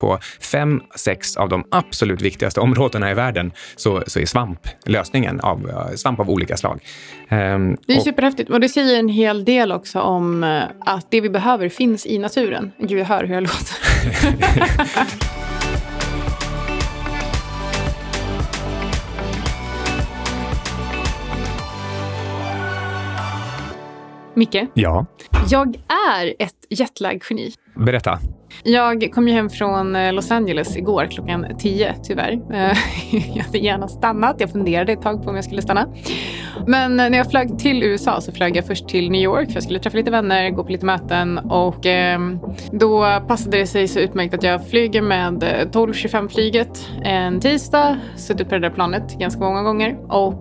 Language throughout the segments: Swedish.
På fem, sex av de absolut viktigaste områdena i världen så, så är svamp lösningen av eh, svamp av olika slag. Um, det är och, superhäftigt och det säger en hel del också om eh, att det vi behöver finns i naturen. Gud, jag hör hur jag låter. Micke? Ja? Jag är ett jetlag-geni. Berätta. Jag kom ju hem från eh, Los Angeles igår klockan 10 tyvärr. Eh, jag hade gärna stannat. Jag funderade ett tag på om jag skulle stanna. Men eh, när jag flög till USA så flög jag först till New York för jag skulle träffa lite vänner, gå på lite möten och ehm, då passade det sig så utmärkt att jag flyger med 12.25-flyget en tisdag, suttit på det där planet ganska många gånger och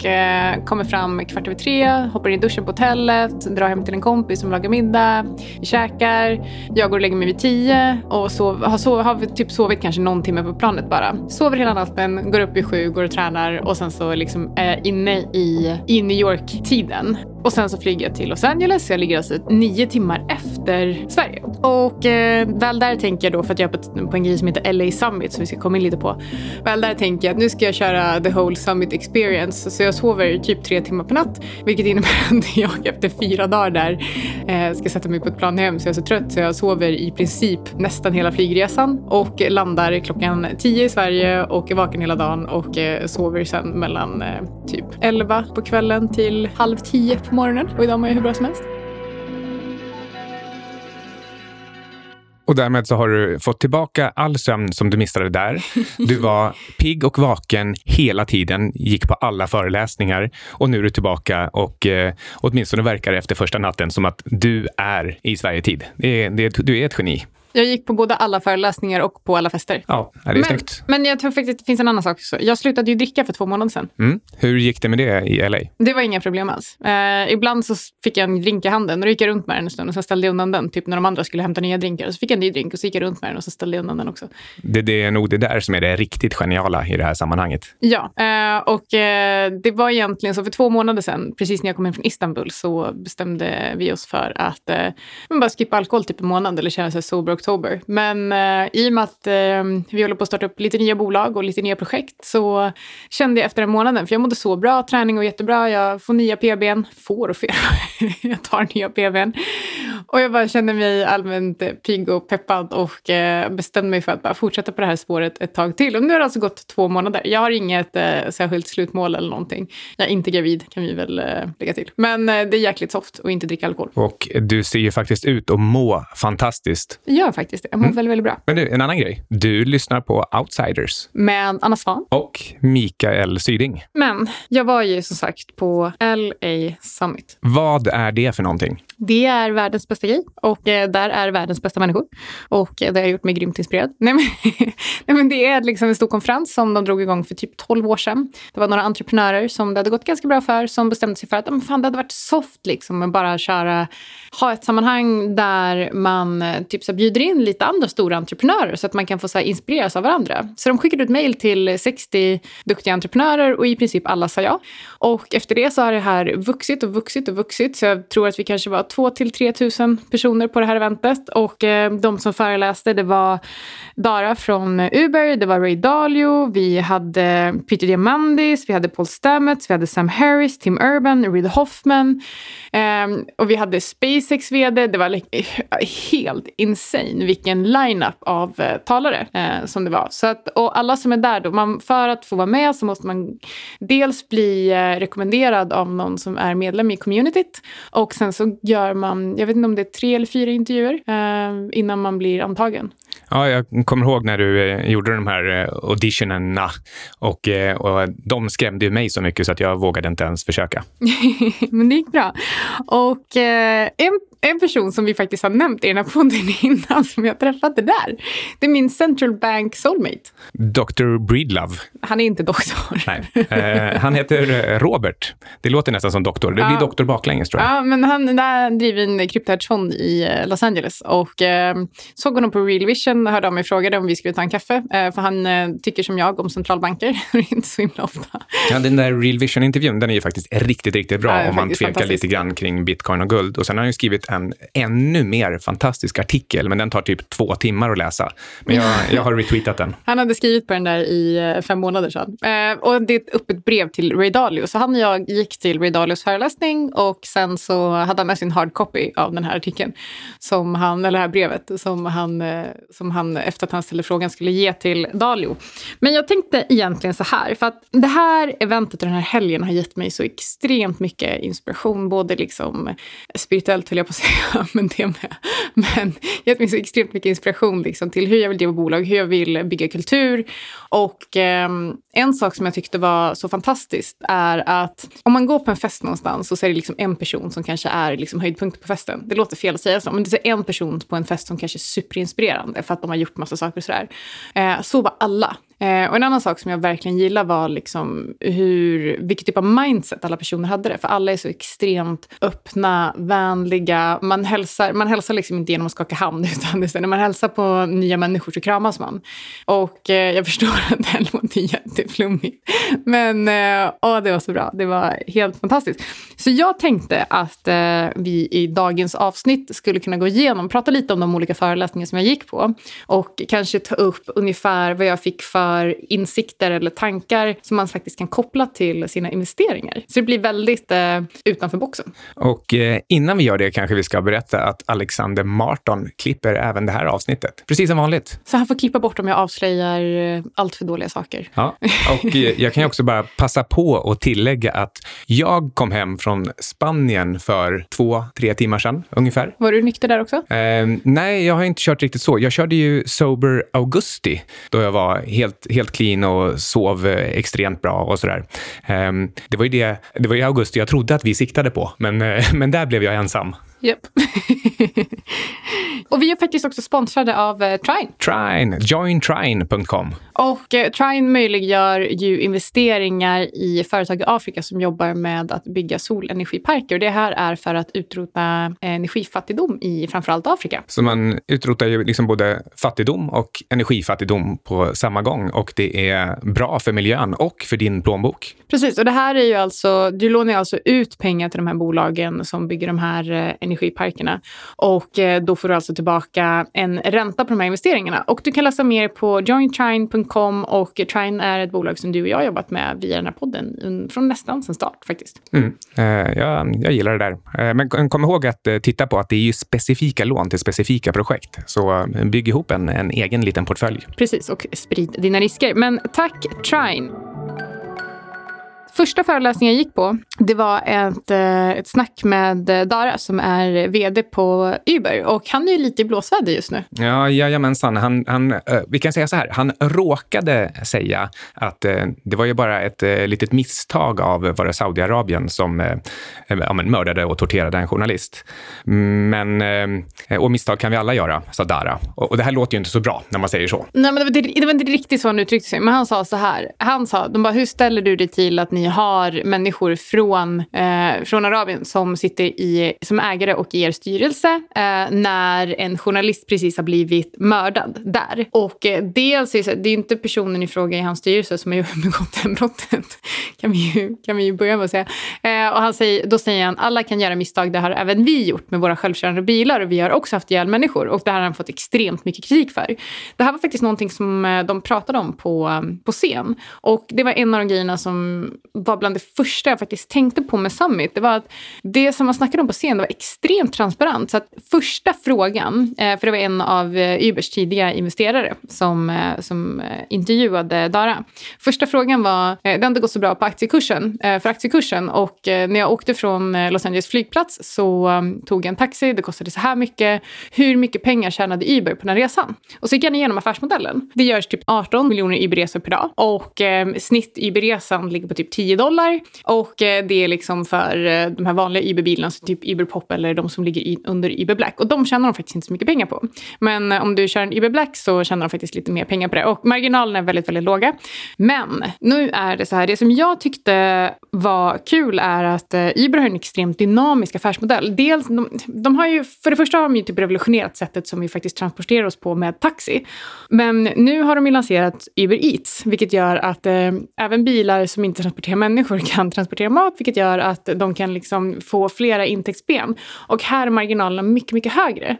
kommer fram kvart över tre, hoppar in i duschen på hotellet, drar hem till en kompis som lagar middag, vi käkar, jag går och lägger mig vid tio och sov, har, sov, har typ sovit kanske någon timme på planet bara. Sover hela natten, går upp vid sju, går och tränar och sen så liksom är inne i, i New York-tiden. Och sen så flyger jag till Los Angeles. Jag ligger alltså nio timmar efter Sverige. Och eh, väl där tänker jag då, för att jag är på, på en grej som heter LA Summit som vi ska komma in lite på. Väl där tänker jag att nu ska jag köra the whole summit experience. Så jag sover typ tre timmar per natt. Vilket innebär att jag efter fyra dagar där eh, ska sätta mig på ett plan hem. Så jag är så trött så jag sover i princip nästan hela flygresan. Och landar klockan tio i Sverige och är vaken hela dagen och eh, sover sen mellan eh, typ elva på kvällen till halv tio på morgonen och idag mår jag hur bra som helst. Och därmed så har du fått tillbaka all sömn som du missade där. Du var pigg och vaken hela tiden, gick på alla föreläsningar och nu är du tillbaka och eh, åtminstone verkar efter första natten som att du är i Sverigetid. Det är, det, du är ett geni. Jag gick på både alla föreläsningar och på alla fester. Ja, det är men, snyggt. Men jag tror faktiskt att det finns en annan sak också. Jag slutade ju dricka för två månader sedan. Mm. Hur gick det med det i LA? Det var inga problem alls. Eh, ibland så fick jag en drink i handen och då gick jag runt med den en stund och så ställde jag undan den. Typ när de andra skulle hämta nya drinkar. Och så fick jag en ny drink och så gick jag runt med den och så ställde jag undan den också. Det, det är nog det där som är det riktigt geniala i det här sammanhanget. Ja, eh, och eh, det var egentligen så för två månader sedan, precis när jag kom hem från Istanbul, så bestämde vi oss för att eh, bara skippa alkohol typ en månad eller köra här sober oktober. Men eh, i och med att eh, vi håller på att starta upp lite nya bolag och lite nya projekt så kände jag efter en månaden, för jag mådde så bra, träning och jättebra, jag får nya PBn, får och fel, jag tar nya PBn. Och jag bara kände mig allmänt eh, pigg och peppad och eh, bestämde mig för att bara fortsätta på det här spåret ett tag till. Och nu har det alltså gått två månader. Jag har inget eh, särskilt slutmål eller någonting. Jag är inte gravid kan vi väl eh, lägga till. Men eh, det är jäkligt soft att inte dricka alkohol. Och du ser ju faktiskt ut att må fantastiskt. Jag gör faktiskt det. Jag mår mm. väldigt, väldigt bra. Men du, en annan grej. Du lyssnar på Outsiders. Med Anna Svan. Och Mikael Syding. Men jag var ju som sagt på LA Summit. Vad är det för någonting? Det är världens bästa grej och eh, där är världens bästa människor. Och eh, det har gjort mig grymt inspirerad. Nej, men, nej, men det är liksom en stor konferens som de drog igång för typ 12 år sedan. Det var några entreprenörer som det hade gått ganska bra för som bestämde sig för att men fan, det hade varit soft liksom att bara köra, ha ett sammanhang där man eh, typ så bjuder in lite andra stora entreprenörer så att man kan få så här, inspireras av varandra. Så de skickade ut mejl till 60 duktiga entreprenörer och i princip alla sa ja. Och efter det så har det här vuxit och vuxit och vuxit. Så jag tror att vi kanske var 2 till 3 000 personer på det här eventet. Och eh, de som föreläste det var Dara från Uber, det var Ray Dalio, vi hade Peter Diamandis, vi hade Paul Stamets, vi hade Sam Harris, Tim Urban, Reid Hoffman. Eh, och vi hade SpaceX VD. Det var helt insane vilken line-up av eh, talare eh, som det var. Så att, och alla som är där då, man, för att få vara med så måste man dels bli eh, rekommenderad av någon som är medlem i communityt och sen så gör man, jag vet inte om det är tre eller fyra intervjuer eh, innan man blir antagen. Ja, jag kommer ihåg när du eh, gjorde de här eh, auditionerna och, eh, och de skrämde ju mig så mycket så att jag vågade inte ens försöka. Men det gick bra. Och eh, en en person som vi faktiskt har nämnt i den här podden innan som jag träffade där. Det är min Central Bank soulmate. Dr. Breedlove. Han är inte doktor. Nej. Eh, han heter eh, Robert. Det låter nästan som doktor. Det blir ja. doktor baklänges tror jag. Ja, men han där driver en kryptohedgefond i eh, Los Angeles och eh, såg honom på Real Vision, hörde av mig och frågade om vi skulle ta en kaffe. Eh, för han eh, tycker som jag om centralbanker. inte så himla ofta. Ja, den där Real Vision-intervjun, den är ju faktiskt riktigt, riktigt bra ja, om man tvekar lite grann kring bitcoin och guld. Och sen har han ju skrivit en ännu mer fantastisk artikel, men den tar typ två timmar att läsa. Men jag, jag har retweetat den. Han hade skrivit på den där i eh, fem månader sedan. Eh, och det är ett öppet brev till Ray Dalio. Så han och jag gick till Ray Dalios föreläsning och sen så hade han med sin hardcopy av den här artikeln, som han, eller det här brevet, som han, eh, som han efter att han ställde frågan skulle ge till Dalio. Men jag tänkte egentligen så här, för att det här eventet och den här helgen har gett mig så extremt mycket inspiration, både liksom spirituellt höll jag på att säga, men det med. Men gett mig så extremt mycket inspiration liksom, till hur jag vill driva bolag, hur jag vill bygga kultur. Och eh, en sak som jag tyckte var så fantastiskt är att om man går på en fest någonstans så är det liksom en person som kanske är liksom höjdpunkten på festen. Det låter fel att säga så, men det är en person på en fest som kanske är superinspirerande för att de har gjort massa saker och sådär. Eh, så var alla. Eh, och en annan sak som jag verkligen gillar var liksom hur, vilket typ av mindset alla personer hade det. För alla är så extremt öppna, vänliga. Man hälsar, man hälsar liksom inte genom att skaka hand, utan det när man hälsar på nya människor så kramas man. Och eh, jag förstår att det här låter jätteflummigt. Men eh, åh, det var så bra. Det var helt fantastiskt. Så jag tänkte att eh, vi i dagens avsnitt skulle kunna gå igenom, prata lite om de olika föreläsningar som jag gick på. Och kanske ta upp ungefär vad jag fick för för insikter eller tankar som man faktiskt kan koppla till sina investeringar. Så det blir väldigt eh, utanför boxen. Och eh, innan vi gör det kanske vi ska berätta att Alexander Marton klipper även det här avsnittet. Precis som vanligt. Så han får klippa bort om jag avslöjar eh, allt för dåliga saker. Ja, och eh, jag kan ju också bara passa på att tillägga att jag kom hem från Spanien för två, tre timmar sedan ungefär. Var du nykter där också? Eh, nej, jag har inte kört riktigt så. Jag körde ju Sober Augusti då jag var helt helt, helt clean och sov eh, extremt bra och sådär. Ehm, det var ju det, det var i augusti jag trodde att vi siktade på, men, eh, men där blev jag ensam. Japp. och vi är faktiskt också sponsrade av eh, Trine. Trine, jointrine.com. Och eh, Trine möjliggör ju investeringar i företag i Afrika som jobbar med att bygga solenergiparker. Och det här är för att utrota energifattigdom i framförallt Afrika. Så man utrotar ju liksom både fattigdom och energifattigdom på samma gång. Och det är bra för miljön och för din plånbok. Precis, och det här är ju alltså, du lånar alltså ut pengar till de här bolagen som bygger de här eh, energiparkerna. Och eh, då får du alltså tillbaka en ränta på de här investeringarna. Och du kan läsa mer på jointrine.com och Trine är ett bolag som du och jag har jobbat med via den här podden från nästan sen start faktiskt. Mm. Uh, jag, jag gillar det där. Uh, men kom ihåg att titta på att det är ju specifika lån till specifika projekt. Så bygg ihop en, en egen liten portfölj. Precis, och sprid dina risker. Men tack Trine! Första föreläsningen jag gick på, det var ett, eh, ett snack med eh, Dara som är vd på Uber. Och han är ju lite i blåsväder just nu. Ja, jajamensan. Han, han, eh, vi kan säga så här, han råkade säga att det var ju bara ett litet misstag av var det Saudiarabien som ja, men mördade och torterade en journalist. Men, och misstag kan vi alla göra, sa Dara. Och, och det här låter ju inte så bra när man säger så. Nej, men det var, det, det var inte riktigt så han uttryckte sig. Men han sa så här. Han sa, de bara, hur ställer du dig till att ni har människor från, eh, från Arabien som sitter i, som ägare och i er styrelse eh, när en journalist precis har blivit mördad där. Och eh, dels är det, det är inte personen i fråga i hans styrelse som har begått det brottet. kan, vi ju, kan vi ju börja med att säga. Eh, och han säger, då säger han alla kan göra misstag, det har även vi gjort med våra självkörande bilar och vi har också haft ihjäl människor. Och det här har han fått extremt mycket kritik för. Det här var faktiskt någonting som eh, de pratade om på, eh, på scen. Och det var en av de grejerna som var bland det första jag faktiskt tänkte på med Summit. Det var att det som man snackade om på scen var extremt transparent. Så att första frågan, eh, för det var en av eh, Ubers tidiga investerare som, eh, som intervjuade Dara. Första frågan var, det har inte gått så bra på aktiekursen, för aktiekursen och när jag åkte från Los Angeles flygplats så mm, tog jag en taxi, det kostade så här mycket. Hur mycket pengar tjänade Uber på den här resan? Och så gick jag igenom affärsmodellen. Det görs typ 18 miljoner Uber-resor per dag och snitt Uber-resan ligger på typ 10 dollar. Och eh, det är liksom för eh, de här vanliga Uber-bilarna, så typ Uber Pop eller de som ligger under Uber Black. Och de tjänar de faktiskt inte så mycket pengar på. Men eh, om du kör en Uber Black så tjänar de faktiskt lite mer pengar på det. Och marginalerna är väldigt, väldigt låga. Men nu är det så här, det som jag tyckte var kul är att Uber har en extremt dynamisk affärsmodell. Dels, de, de har ju, för det första har de ju typ revolutionerat sättet som vi faktiskt transporterar oss på med taxi. Men nu har de ju lanserat Uber Eats, vilket gör att eh, även bilar som inte transporterar transportera människor kan transportera mat, vilket gör att de kan liksom få flera intäktsben. Och här är marginalerna mycket, mycket högre.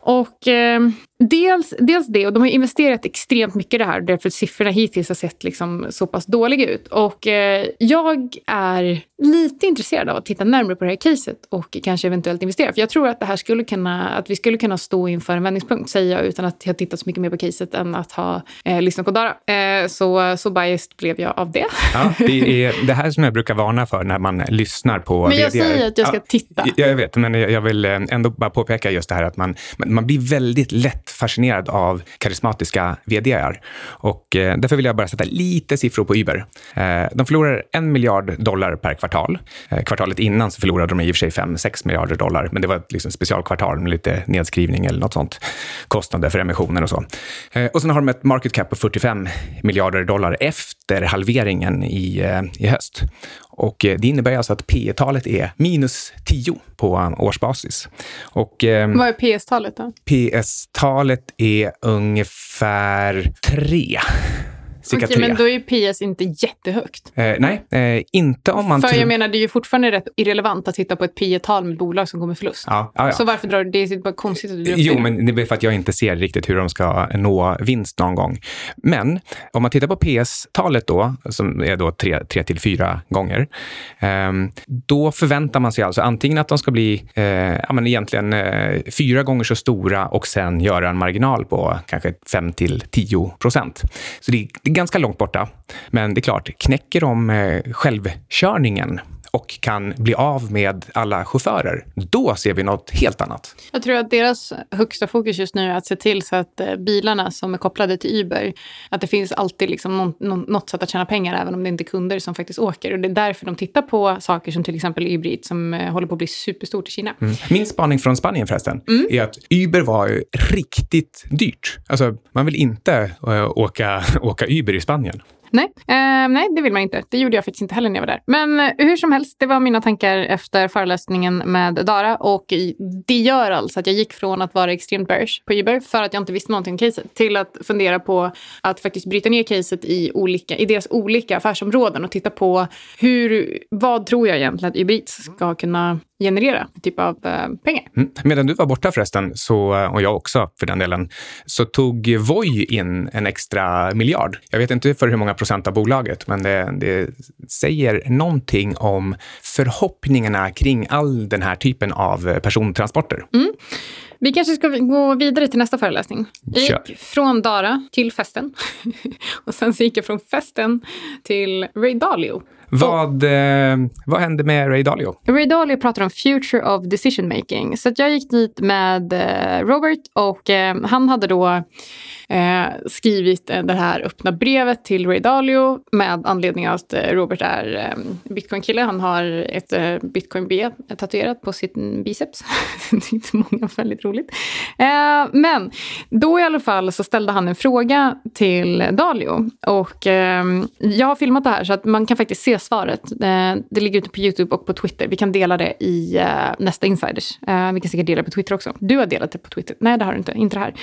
Och eh, dels, dels det, och de har investerat extremt mycket i det här därför siffrorna hittills har sett liksom så pass dåliga ut. Och eh, jag är lite intresserad av att titta närmare på det här caset och kanske eventuellt investera. För jag tror att det här skulle kunna, att vi skulle kunna stå inför en vändningspunkt, säger jag utan att jag tittat så mycket mer på caset än att ha eh, lyssnat på Dara. Eh, så, så biased blev jag av det. Ja, det är det här som jag brukar varna för när man lyssnar på Men jag VD:ar. säger att jag ska Ja, titta. Ja, jag vet, men jag jag vill eh, ändå bara påpeka just det här att man, man blir väldigt lätt fascinerad av karismatiska vdar. Och eh, därför vill jag bara sätta lite siffror på Uber. Eh, de förlorar en miljard dollar per kvartal. Eh, kvartalet innan så förlorade de i och för sig 5-6 miljarder dollar, men det var ett liksom specialkvartal med lite nedskrivning eller något sånt. Kostnader för emissioner och så. Eh, och sen har de ett market cap på 45 miljarder dollar efter halveringen i, eh, i höst. Och eh, det innebär alltså att P talet är minus 10 på årsbasis. Och eh, Vad är PS-talet då? PS-talet är ungefär 3. Cirka Okej, 3. men då är ju PS inte jättehögt. Eh, nej, eh, inte om man För jag menar, det är ju fortfarande rätt irrelevant att titta på ett P tal med ett bolag som går med förlust. Ja, ja, ja. Så varför drar du... Det är bara konstigt att du drar Jo, det. men det är för att jag inte ser riktigt hur de ska nå vinst någon gång. Men om man tittar på PS-talet då, som är då 3 till 4 gånger, ehm, då förväntar man sig alltså antingen att de ska bli eh, ja, men egentligen eh, fyra gånger så stora och sen göra en marginal på kanske 5 till 10 procent. Så det är ganska långt borta. Men det är klart, knäcker de eh, självkörningen och kan bli av med alla chaufförer, då ser vi något helt annat. Jag tror att deras högsta fokus just nu är att se till så att eh, bilarna som är kopplade till Uber, att det finns alltid liksom någon, något sätt att tjäna pengar även om det inte är kunder som faktiskt åker. Och det är därför de tittar på saker som till exempel Uber som eh, håller på att bli superstort i Kina. Mm. Min spaning från Spanien förresten är att Uber var riktigt dyrt. Alltså, man vill inte eh, åka, åka Uber i Spanien. Nej, eh, nej, det vill man inte. Det gjorde jag faktiskt inte heller när jag var där. Men eh, hur som helst, det var mina tankar efter föreläsningen med Dara. Och det gör alltså att jag gick från att vara extremt bearish på Uber för att jag inte visste någonting om caset till att fundera på att faktiskt bryta ner caset i, olika, i deras olika affärsområden och titta på hur, vad tror jag egentligen att Uber Eats ska kunna generera typ av eh, pengar. Mm. Medan du var borta förresten, så, och jag också för den delen, så tog Voi in en extra miljard. Jag vet inte för hur många procent av bolaget, men det, det säger någonting om förhoppningarna kring all den här typen av persontransporter. Vi kanske ska gå vidare till nästa föreläsning. Jag gick från Dara till festen. och sen så gick jag från festen till Ray Dalio. Vad, eh, vad hände med Ray Dalio? Ray Dalio pratar om future of decision making. Så att jag gick dit med eh, Robert och eh, han hade då eh, skrivit eh, det här öppna brevet till Ray Dalio med anledning av att eh, Robert är eh, bitcoin-kille. Han har ett eh, bitcoin-B tatuerat på sin biceps. det tyckte många var väldigt roligt. Eh, men då i alla fall så ställde han en fråga till Dalio. Och eh, jag har filmat det här så att man kan faktiskt se svaret. Eh, det ligger ute på YouTube och på Twitter. Vi kan dela det i eh, nästa Insiders. Eh, vi kan säkert dela det på Twitter också. Du har delat det på Twitter. Nej, det har du inte. Inte det här.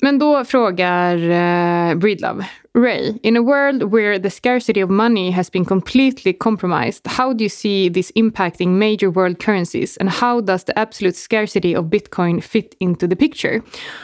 Men då frågar eh, Breedlove. Ray, in a world where the scarcity of money has been completely compromised, how do you see this impacting major world currencies and how does the absolute scarcity of bitcoin fit into the picture?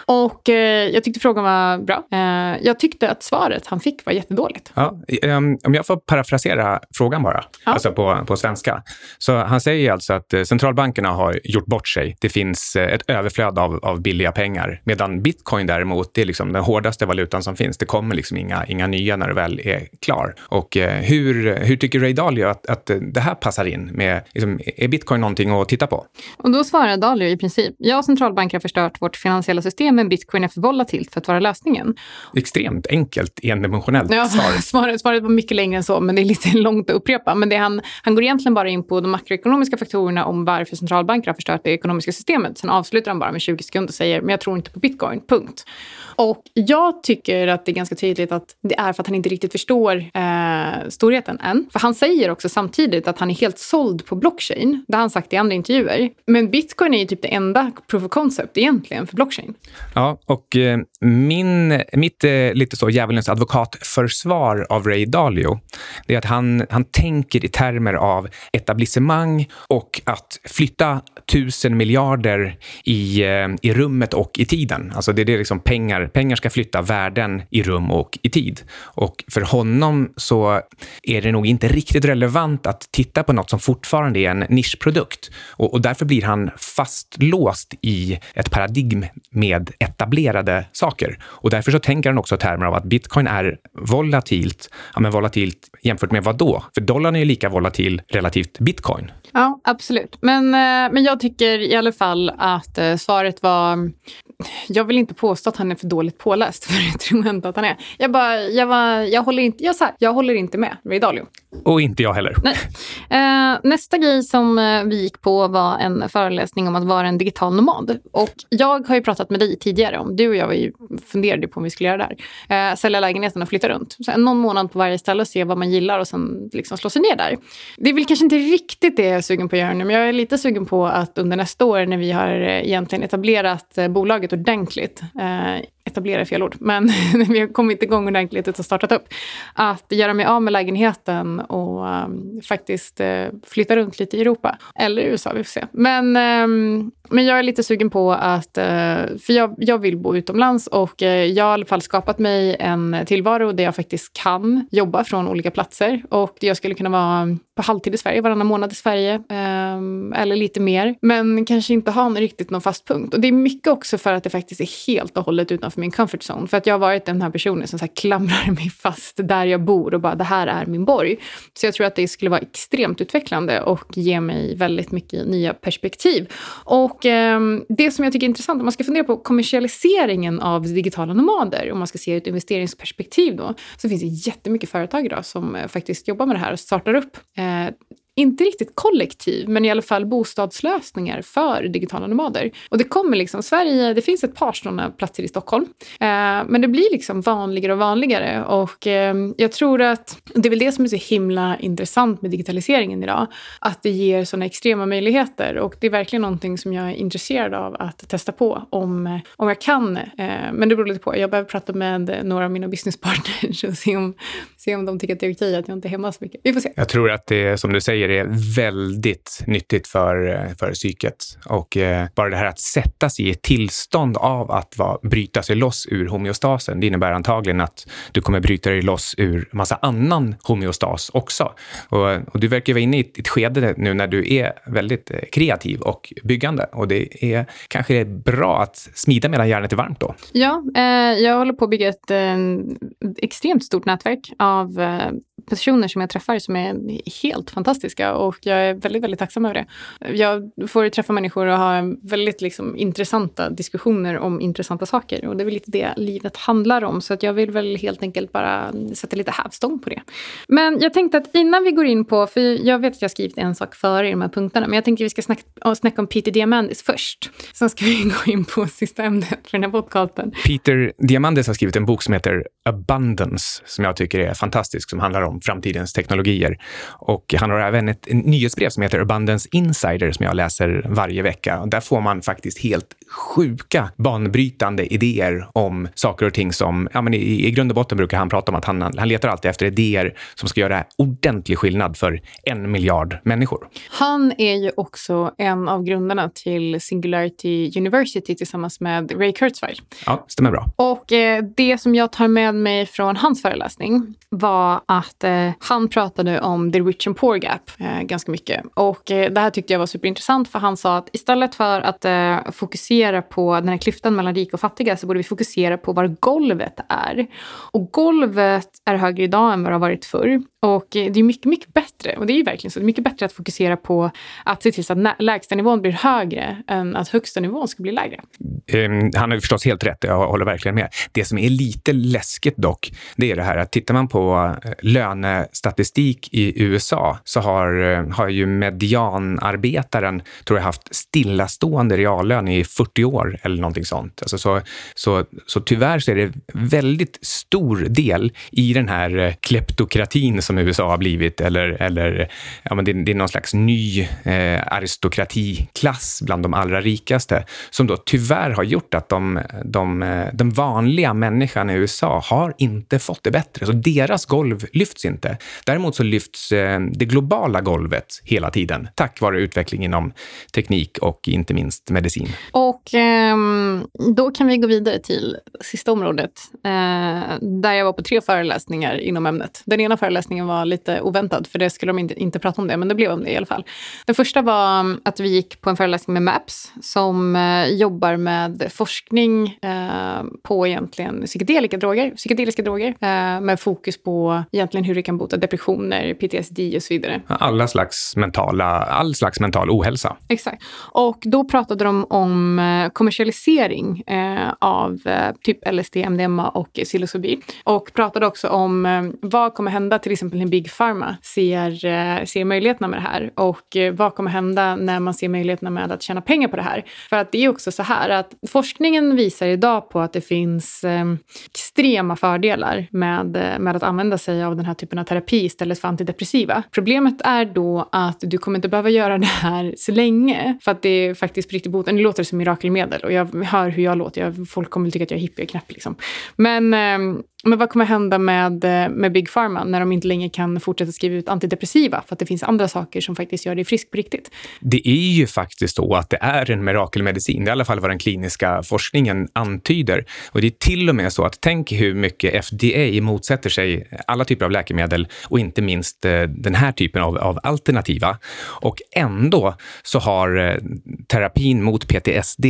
Och eh, jag tyckte frågan var bra. Eh, jag tyckte att svaret han fick var jättedåligt. Ja, ehm, om jag får parafrasera frågan bara, Ja. alltså på, på svenska. Så han säger alltså att eh, centralbankerna har gjort bort sig. Det finns eh, ett överflöd av, av billiga pengar. Medan bitcoin däremot, det är liksom den hårdaste valutan som finns. Det kommer liksom inga, inga nya när det väl är klar. Och eh, hur, hur tycker Ray Dalio att, att det här passar in? Med, liksom, är bitcoin någonting att titta på? Och då svarar Dalio i princip, ja centralbanker har förstört vårt finansiella system men bitcoin är för volatilt för att vara lösningen. Extremt enkelt, endimensionellt Ja, svar. svaret, svaret var mycket längre än så, men det är lite långt att upprepa. Men det han, han går egentligen bara in på de makroekonomiska faktorerna om varför centralbanker har förstört det ekonomiska systemet. Sen avslutar han bara med 20 sekunder och säger, men jag tror inte på bitcoin, punkt. Och jag tycker att det är ganska tydligt att det är för att han inte riktigt förstår eh, storheten än. För han säger också samtidigt att han är helt såld på blockchain. Det har han sagt i andra intervjuer. Men bitcoin är ju typ det enda proof of concept egentligen för blockchain. Ja, och eh, min, mitt eh, lite så djävulens advokatförsvar av Ray Dalio, det är att han, han tänker i termer av etablissemang och att flytta tusen miljarder i, eh, i rummet och i tiden. Alltså det är det liksom pengar, pengar ska flytta värden i rum och i tid tid Och för honom så är det nog inte riktigt relevant att titta på något som fortfarande är en nischprodukt. Och, och därför blir han fastlåst i ett paradigm med etablerade saker. Och därför så tänker han också i termer av att bitcoin är volatilt. Ja, men volatilt jämfört med vad då? För dollarn är ju lika volatil relativt bitcoin. Ja, absolut. Men, eh, men jag tycker i alla fall att eh, svaret var jag vill inte påstå att han är för dåligt påläst, för det tror jag inte att han är. Jag, bara, jag, var, jag, håller, inte, jag, så här, jag håller inte med Ray Dalio. Och inte jag heller. Eh, nästa grej som eh, vi gick på var en föreläsning om att vara en digital nomad. Och jag har ju pratat med dig tidigare om, du och jag var ju, funderade på om vi skulle göra det här. Eh, sälja lägenheten och flytta runt. Så någon månad på varje ställe och se vad man gillar och sen liksom slå sig ner där. Det är väl kanske inte riktigt det jag är sugen på att göra nu, men jag är lite sugen på att under nästa år när vi har eh, egentligen etablerat eh, taget ordentligt, eh, etablera etablera fel ord, men vi har kommit igång ordentligt och startat upp, att göra mig av med lägenheten och um, faktiskt uh, flytta runt lite i Europa. Eller i USA, vi får se. Men, um, men jag är lite sugen på att, uh, för jag, jag vill bo utomlands och uh, jag har i alla fall skapat mig en tillvaro där jag faktiskt kan jobba från olika platser och jag skulle kunna vara på halvtid i Sverige, varannan månad i Sverige um, eller lite mer. Men kanske inte ha riktigt någon fast punkt. Och det är mycket också för att det faktiskt är helt och hållet utanför min comfort zone. För att jag har varit den här personen som så här klamrar mig fast där jag bor och bara det här är min borg. Så jag tror att det skulle vara extremt utvecklande och ge mig väldigt mycket nya perspektiv. Och eh, det som jag tycker är intressant, om man ska fundera på kommersialiseringen av digitala nomader, om man ska se ett investeringsperspektiv då, så finns det jättemycket företag idag som eh, faktiskt jobbar med det här och startar upp eh, inte riktigt kollektiv, men i alla fall bostadslösningar för digitala nomader. Och det kommer liksom, Sverige, det finns ett par sådana platser i Stockholm, eh, men det blir liksom vanligare och vanligare. Och eh, jag tror att det är väl det som är så himla intressant med digitaliseringen idag, att det ger sådana extrema möjligheter. Och det är verkligen någonting som jag är intresserad av att testa på om, eh, om jag kan. Eh, men det beror lite på. Jag behöver prata med några av mina businesspartners och se om, se om de tycker att det är okej att jag inte är hemma så mycket. Vi får se. Jag tror att det är som du säger är väldigt nyttigt för, för psyket. Och eh, bara det här att sätta sig i ett tillstånd av att va, bryta sig loss ur homeostasen, det innebär antagligen att du kommer bryta dig loss ur massa annan homeostas också. Och, och du verkar vara inne i ett, ett skede nu när du är väldigt eh, kreativ och byggande. Och det är kanske bra att smida medan järnet är varmt då. Ja, eh, jag håller på att bygga ett eh, extremt stort nätverk av av eh, personer som jag träffar som är helt fantastiska och jag är väldigt, väldigt tacksam över det. Jag får träffa människor och ha väldigt liksom, intressanta diskussioner om intressanta saker och det är väl lite det livet handlar om så att jag vill väl helt enkelt bara sätta lite hävstång på det. Men jag tänkte att innan vi går in på, för jag vet att jag skrivit en sak före i de här punkterna, men jag tänkte att vi ska snacka, snacka om Peter Diamandis först. Sen ska vi gå in på sista ämnet för den här podcasten. Peter Diamandis har skrivit en bok som heter Abundance som jag tycker är fantastisk, som handlar om framtidens teknologier. Och han har även ett nyhetsbrev som heter Abundance Insider som jag läser varje vecka. Där får man faktiskt helt sjuka, banbrytande idéer om saker och ting som... Ja, men i, I grund och botten brukar han prata om att han, han letar alltid efter idéer som ska göra ordentlig skillnad för en miljard människor. Han är ju också en av grundarna till Singularity University tillsammans med Ray Kurzweil. Ja, stämmer bra. Och eh, det som jag tar med mig från hans föreläsning var att eh, han pratade om the rich and poor gap eh, ganska mycket. Och eh, det här tyckte jag var superintressant för han sa att istället för att eh, fokusera på den här klyftan mellan rika och fattiga så borde vi fokusera på var golvet är. Och golvet är högre idag än vad det har varit förr. Och eh, det är mycket, mycket bättre, och det är ju verkligen så, det är mycket bättre att fokusera på att se till så att lägsta nivån blir högre än att högsta nivån ska bli lägre. Um, han har förstås helt rätt, jag håller verkligen med. Det som är lite läskigt dock, det är det här att tittar man på Eh, lönestatistik i USA så har, eh, har ju medianarbetaren, tror jag, haft stillastående reallön i 40 år eller någonting sånt. Alltså så, så, så tyvärr så är det väldigt stor del i den här eh, kleptokratin som USA har blivit, eller, eller ja, men det, det är någon slags ny eh, aristokratiklass bland de allra rikaste, som då tyvärr har gjort att de, de, den vanliga människan i USA har inte fått det bättre. Så deras deras golv lyfts inte. Däremot så lyfts eh, det globala golvet hela tiden, tack vare utveckling inom teknik och inte minst medicin. Och ehm, då kan vi gå vidare till sista området, eh, där jag var på tre föreläsningar inom ämnet. Den ena föreläsningen var lite oväntad, för det skulle de inte, inte prata om det, men det blev om det i alla fall. Den första var ehm, att vi gick på en föreläsning med MAPS som eh, jobbar med forskning på egentligen psykedeliska droger, psykedeliska droger med fokus på egentligen hur det kan bota depressioner, PTSD och så vidare. Alla slags mentala, all slags mental ohälsa. Exakt. Och då pratade de om eh, kommersialisering eh, av eh, typ LSD, MDMA och psilocybin. Och pratade också om vad kommer hända till exempel när Big Pharma ser, ser möjligheterna med det här och vad kommer hända när man ser möjligheterna med att tjäna pengar på det här. För att det är också så här att forskningen visar idag på att det finns extrema fördelar med, med att använda sig av den här typen av terapi istället för antidepressiva. Problemet är då att du kommer inte behöva göra det här så länge för att det är faktiskt på riktigt boten. Nu låter det som mirakelmedel och jag hör hur jag låter. Jag, folk kommer tycka att jag är hippie och knäpp liksom. Men eh, men vad kommer hända med, eh, med Big Pharma när de inte längre kan fortsätta skriva ut antidepressiva för att det finns andra saker som faktiskt gör dig frisk på riktigt? Det är ju faktiskt så att det är en mirakelmedicin. Det är i alla fall vad den kliniska forskningen antyder. Och det är till och med så att tänk hur mycket FDA motsätter sig alla typer av läkemedel och inte minst eh, den här typen av, av alternativa. Och ändå så har eh, terapin mot PTSD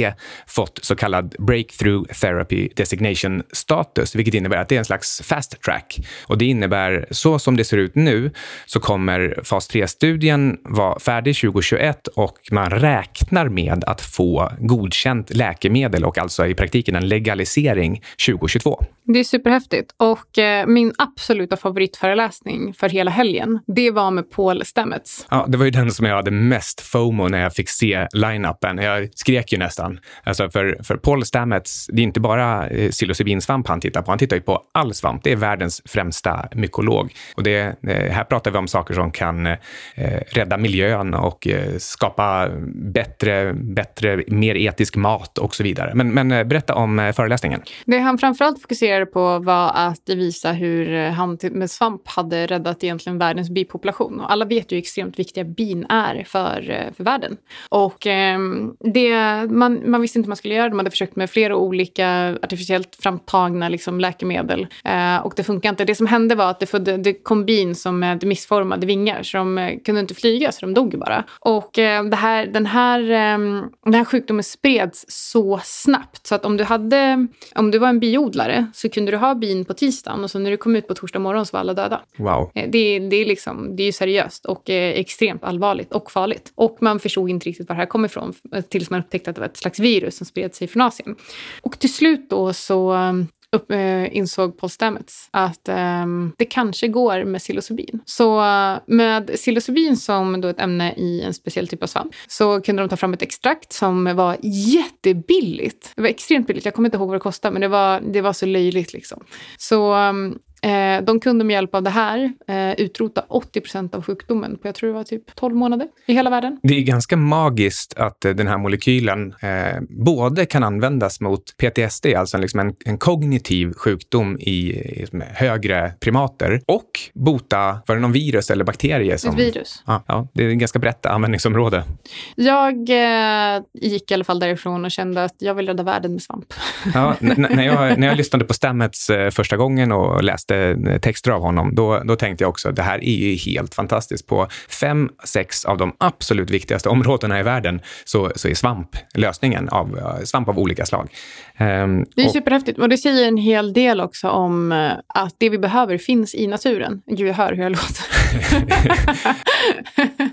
fått så kallad breakthrough therapy designation status, vilket innebär att det är en slags fast track. Och det innebär, så som det ser ut nu, så kommer fas 3-studien vara färdig 2021 och man räknar med att få godkänt läkemedel och alltså i praktiken en legalisering 2022. Det är superhäftigt. Och eh, min absoluta favoritföreläsning för hela helgen, det var med Paul Stamets. Ja, det var ju den som jag hade mest FOMO när jag fick se line-upen. Jag skrek ju nästan. Alltså för, för Paul Stamets, det är inte bara eh, psilocybinsvamp han tittar på. Han tittar ju på all svamp. Det är världens främsta mykolog. Och det, eh, här pratar vi om saker som kan eh, rädda miljön och eh, skapa bättre, bättre, mer etisk mat och så vidare. Men, men berätta om föreläsningen. Det han framförallt fokuserade på var att visa hur eh, han med svamp hade räddat egentligen världens bipopulation. Och alla vet ju hur extremt viktiga bin är för, eh, för världen. Och eh, det, man, man visste inte hur man skulle göra. De hade försökt med flera olika artificiellt framtagna liksom, läkemedel Eh, och det funkar inte. Det som hände var att det, födde, det kom bin som eh, med missformade vingar så de eh, kunde inte flyga så de dog bara. Och det här, den, här, ehm, den här sjukdomen spreds så snabbt så att om du, hade, om du var en biodlare så kunde du ha bin på tisdagen och så när du kom ut på torsdag morgon så var alla döda. Wow. Det, det, är, liksom, det är ju seriöst och extremt allvarligt och farligt. Och man förstod inte riktigt var det här kom ifrån tills man upptäckte att det var ett slags virus som spred sig från Asien. Och till slut då så upp, eh, insåg Paul Stamets att eh, det kanske går med psilocybin. Så eh, med psilocybin som då ett ämne i en speciell typ av svamp så kunde de ta fram ett extrakt som var jättebilligt. Det var extremt billigt. Jag kommer inte ihåg vad det kostade men det var, det var så löjligt liksom. Så ehm, Eh, de kunde med hjälp av det här eh, utrota 80 procent av sjukdomen på, jag tror det var typ 12 månader i hela världen. Det är ganska magiskt att eh, den här molekylen eh, både kan användas mot PTSD, alltså liksom en, en kognitiv sjukdom i, i högre primater, och bota, var det någon virus eller bakterie? Som, Ett virus. Ja, ja, det är ett ganska brett användningsområde. Jag eh, gick i alla fall därifrån och kände att jag vill rädda världen med svamp. Ja, när, jag, när jag lyssnade på Stamets första gången och läste läste texter av honom, då, då tänkte jag också att det här är ju helt fantastiskt. På fem, sex av de absolut viktigaste områdena i världen så, så är svamp lösningen av svamp av olika slag. Um, det är och, superhäftigt. Och det säger en hel del också om uh, att det vi behöver finns i naturen. Gud, jag hör hur jag låter.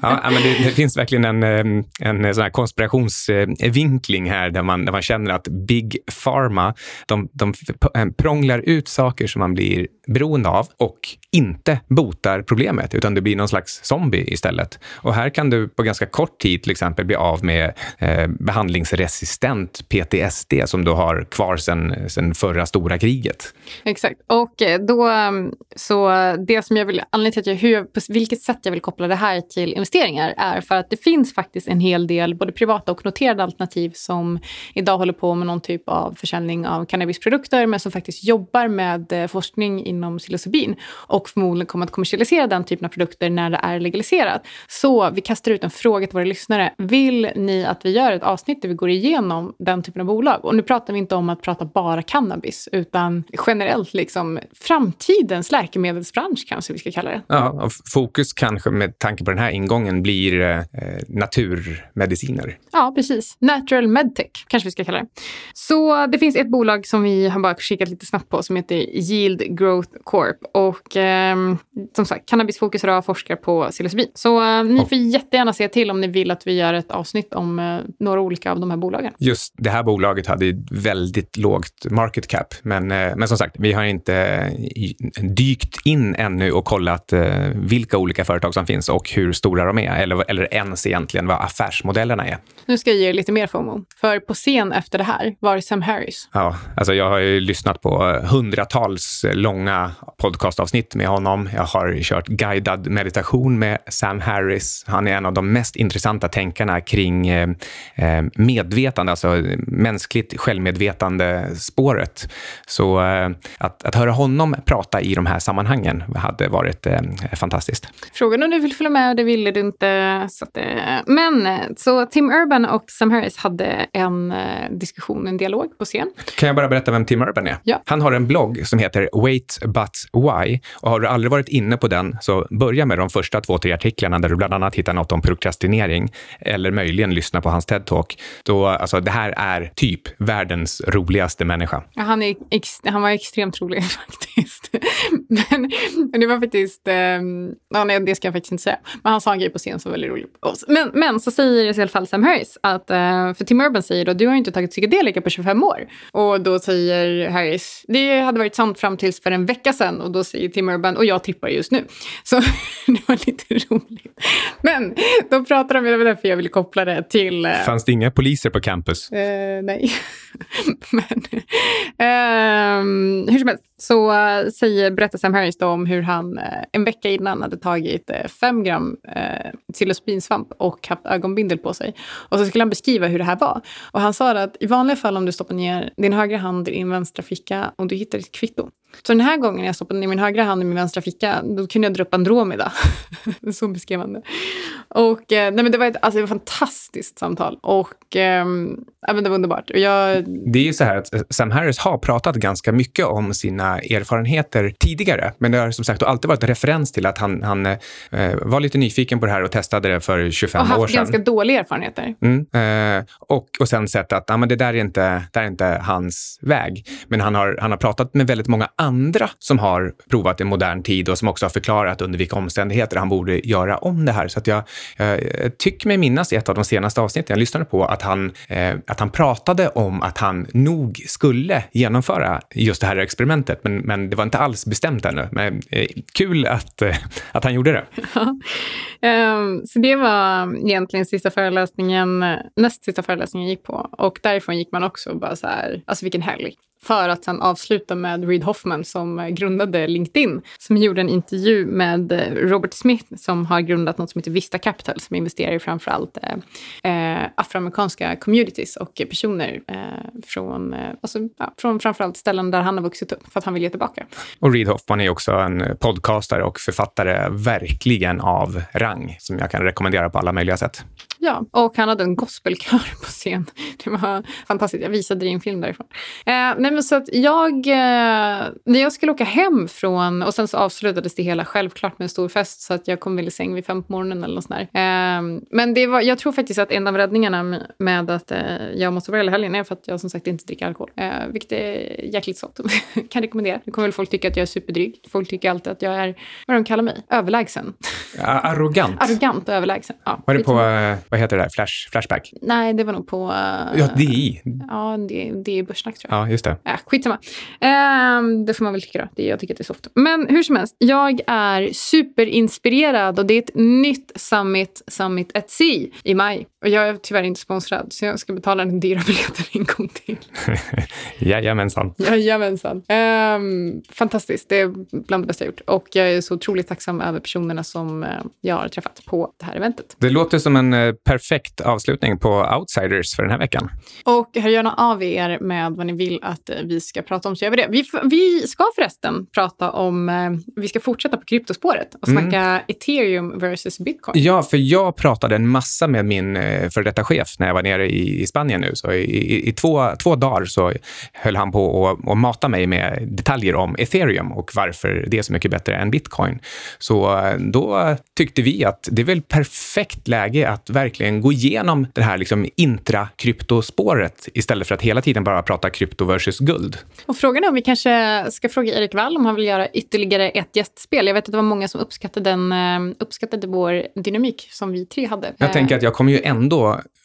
ja, men det, det, finns verkligen en, eh, en sån här konspirationsvinkling här där man, där man känner att Big Pharma, de, de eh, prånglar ut saker som man blir beroende av och inte botar problemet, utan du blir någon slags zombie istället. Och här kan du på ganska kort tid till exempel bli av med eh, behandlingsresistent PTSD som du har kvar sedan sen förra stora kriget. Exakt. Och eh, då, mm, så det som jag vill, anledningen till att jag, hur, på vilket sätt jag vill koppla det här till investeringar är för att det finns faktiskt en hel del både privata och noterade alternativ som idag håller på med någon typ av försäljning av cannabisprodukter men som faktiskt jobbar med eh, forskning inom psilocybin och förmodligen kommer att kommersialisera den typen av produkter när det är legaliserat. Så vi kastar ut en fråga till våra lyssnare. Vill ni att vi gör ett avsnitt där vi går igenom den typen av bolag? Och nu pratar vi inte om att prata bara cannabis utan generellt liksom framtidens läkemedelsbransch kanske vi ska kalla det. Ja, fokus kanske med tanke på den här ingången blir eh, naturmediciner. Ja, precis. Natural medtech kanske vi ska kalla det. Så det finns ett bolag som vi har bara kikat lite snabbt på som heter Yield Growth Corp. Och eh, som sagt, Cannabisfokus idag forskar på psilocybin. Så eh, ni får jättegärna säga till om ni vill att vi gör ett avsnitt om eh, några olika av de här bolagen. Just det här bolaget hade väldigt lågt market cap, men, eh, men som sagt, vi har inte dykt in ännu och kollat eh, vilka olika företag som finns och hur stora de är, eller, eller ens egentligen vad affärsmodellerna är. Nu ska jag ge er lite mer FOMO. För på scen efter det här var Sam Harris. Ja, alltså jag har ju lyssnat på hundratals långa podcastavsnitt med honom. Jag har kört guidad meditation med Sam Harris. Han är en av de mest intressanta tänkarna kring eh, eh medvetande, alltså mänskligt självmedvetande spåret. Så eh, att, att höra honom prata i de här sammanhangen hade varit eh, fantastiskt. Frågan om du vill följa med, det ville du inte. Så att, eh, men så Tim Urban och Sam Harris hade en eh, diskussion, en dialog på scen. Kan jag bara berätta vem Tim Urban är? Ja. Han har en blogg som heter Wait But Why. Och har du aldrig varit inne på den, så börja med de första två, tre artiklarna där du bland annat hittar något om prokrastinering eller möjligen lyssna på hans TED-talk. Då, alltså, det här är typ världens roligaste människa. Ja, han, är ex, han var extremt rolig faktiskt. men, men det var faktiskt, um, ja, nej, det ska jag faktiskt inte säga inte. Men han sa en grej på scen som var väldigt rolig. Men, men så säger i alla fall Sam Harris att, eh, för Tim Urban säger då, du har ju inte tagit psykedelika på 25 år. Och då säger Harris, det hade varit sant fram tills för en vecka sedan. Och då säger Tim Urban, och jag tippar just nu. Så det var lite roligt. Men då pratar de, det var därför jag ville koppla det till... Eh, Fanns det inga poliser på campus? Eh, nej. men, eh, hur som helst, så eh, säger, berättar Sam Harris då om hur han en vecka innan hade tagit fem gram eh, psilocybinsvamp och haft ögonbindel på sig. Och så skulle han beskriva hur det här var. Och han sa att i vanliga fall om du stoppar ner din högra hand i din vänstra ficka och du hittar ett kvitto, så den här gången när jag stoppade ner min högra hand i min vänstra ficka, då kunde jag dra upp Andromeda. så beskrev han det. Och, nej, men det, var ett, alltså, det var ett fantastiskt samtal. Och eh, det var underbart. Och jag... Det är ju så här att Sam Harris har pratat ganska mycket om sina erfarenheter tidigare. Men det har som sagt alltid varit en referens till att han, han eh, var lite nyfiken på det här och testade det för 25 år sedan. Och haft ganska dåliga erfarenheter. Mm, eh, och, och sen sett att ah, men det där är, inte, där är inte hans väg. Men han har, han har pratat med väldigt många andra som har provat i modern tid och som också har förklarat under vilka omständigheter han borde göra om det här. Så att jag, jag tycker mig minnas i ett av de senaste avsnitten jag lyssnade på att han, eh, att han pratade om att han nog skulle genomföra just det här experimentet. Men, men det var inte alls bestämt ännu. Men eh, kul att, eh, att han gjorde det. um, så det var egentligen sista föreläsningen, näst sista föreläsningen jag gick på. Och därifrån gick man också bara så här, alltså vilken helg. För att sen avsluta med Reid Hoffman som grundade LinkedIn. Som gjorde en intervju med eh, Robert Smith som har grundat något som heter Vista Capital som investerar i framförallt eh, eh afroamerikanska communities och personer eh, från, eh, alltså, ja, från framförallt ställen där han har vuxit upp för att han vill ge tillbaka. Och Reid Hoffman är också en podcastare och författare verkligen av rang som jag kan rekommendera på alla möjliga sätt. Ja, och han hade en gospelkör på scen. Det var fantastiskt. Jag visade dig en film därifrån. Eh, nej, men så att jag, eh, när jag skulle åka hem från, och sen så avslutades det hela självklart med en stor fest så att jag kom väl i säng vid fem på morgonen eller något sånt där. Eh, men det var, jag tror faktiskt att en av räddningarna med att eh, jag måste vara hela helgen är för att jag som sagt inte dricker alkohol. Eh, vilket är jäkligt sånt. kan rekommendera. Nu kommer väl folk tycka att jag är superdryg. Folk tycker alltid att jag är, vad de kallar mig, överlägsen. Arrogant. Arrogant och överlägsen. Ja, Var det på, vad heter det där, Flash, Flashback? Nej, det var nog på... eh, Ja, DI. Ja, det, det är börssnack tror jag. Ja, just det. Äh, skitsamma. Ehm, det får man väl tycka då. Det, jag tycker att det är soft. Men hur som helst, jag är superinspirerad och det är ett nytt Summit, Summit at Sea i maj. Och jag är tyvärr inte sponsrad så jag ska betala den dyra biljetten en gång till. Jajamensan. Jajamensan. Um, fantastiskt. Det är bland det bästa jag gjort. Och jag är så otroligt tacksam över personerna som eh, jag har träffat på det här eventet. Det låter som en eh, perfekt avslutning på Outsiders för den här veckan. Och hör gärna av er med vad ni vill att eh, vi ska prata om så gör vi det. Vi, vi ska förresten prata om, vi ska fortsätta på kryptospåret och Mm. snacka ethereum versus bitcoin. Ja, för jag pratade en massa med min eh, före detta chef när jag var nere i, i Spanien nu. Så i, i, i två, två dagar så höll han på att att mata mig med detaljer om ethereum och varför det är så mycket bättre än bitcoin. Så eh, då tyckte vi att det är väl perfekt läge att verkligen gå igenom det här liksom intrakryptospåret istället för att hela tiden bara prata krypto versus guld. Och frågan är om vi kanske ska fråga Erik Wall om han vill göra ytterligare ett gästspel. Jag vet att det var många som uppskattade, den, eh, uppskattade vår dynamik som vi tre hade. Jag tänker att jag kommer ju ändå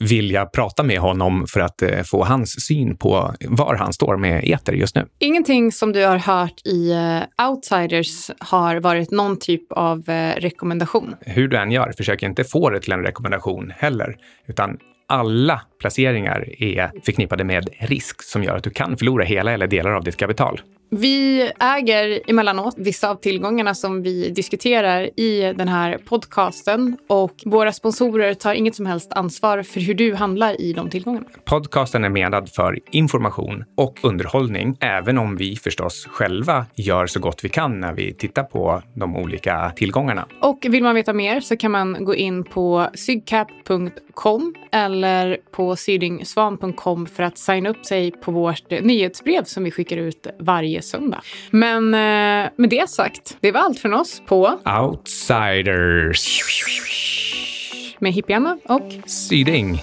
vilja prata med honom för att eh, få hans syn på var han står med eter just nu. Ingenting som du har hört i eh, Outsiders har varit någon typ av eh, rekommendation. Hur du än gör, försök inte få det till en rekommendation heller, utan alla placeringar är förknippade med risk som gör att du kan förlora hela eller delar av ditt kapital. Vi äger emellanåt vissa av tillgångarna som vi diskuterar i den här podcasten och våra sponsorer tar inget som helst ansvar för hur du handlar i de tillgångarna. Podcasten är menad för information och underhållning, även om vi förstås själva gör så gott vi kan när vi tittar på de olika tillgångarna. Och vill man veta mer så kan man gå in på sygcap.com eller på sydingsvan.com för att signa upp sig på vårt nyhetsbrev som vi skickar ut varje söndag. Men eh, med det sagt, det var allt från oss på Outsiders. med Hippianna och Syding.